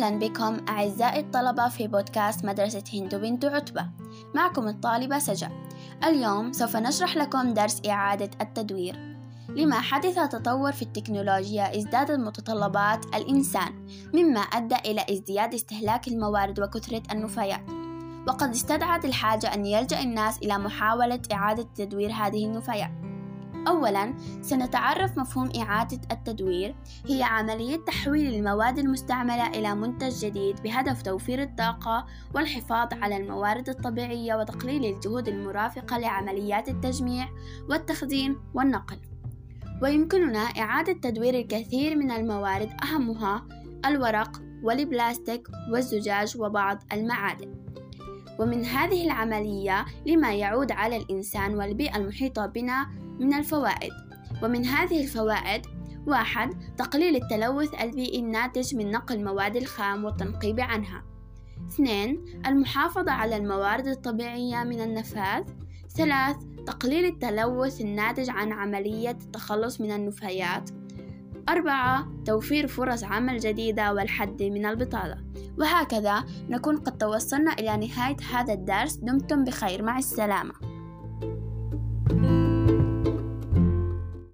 أهلا بكم أعزائي الطلبة في بودكاست مدرسة هند بنت عتبة. معكم الطالبة سجا. اليوم سوف نشرح لكم درس إعادة التدوير. لما حدث تطور في التكنولوجيا ازدادت متطلبات الإنسان مما أدى إلى ازدياد استهلاك الموارد وكثرة النفايات. وقد استدعت الحاجة أن يلجأ الناس إلى محاولة إعادة تدوير هذه النفايات. أولاً سنتعرف مفهوم إعادة التدوير هي عملية تحويل المواد المستعملة إلى منتج جديد بهدف توفير الطاقة والحفاظ على الموارد الطبيعية وتقليل الجهود المرافقة لعمليات التجميع والتخزين والنقل. ويمكننا إعادة تدوير الكثير من الموارد أهمها الورق والبلاستيك والزجاج وبعض المعادن. ومن هذه العملية لما يعود على الإنسان والبيئة المحيطة بنا من الفوائد. ومن هذه الفوائد واحد تقليل التلوث البيئي الناتج من نقل المواد الخام والتنقيب عنها. اثنين المحافظة على الموارد الطبيعية من النفاذ. ثلاث تقليل التلوث الناتج عن عملية التخلص من النفايات. أربعة توفير فرص عمل جديدة والحد من البطالة. وهكذا نكون قد توصلنا إلى نهاية هذا الدرس. دمتم بخير. مع السلامة.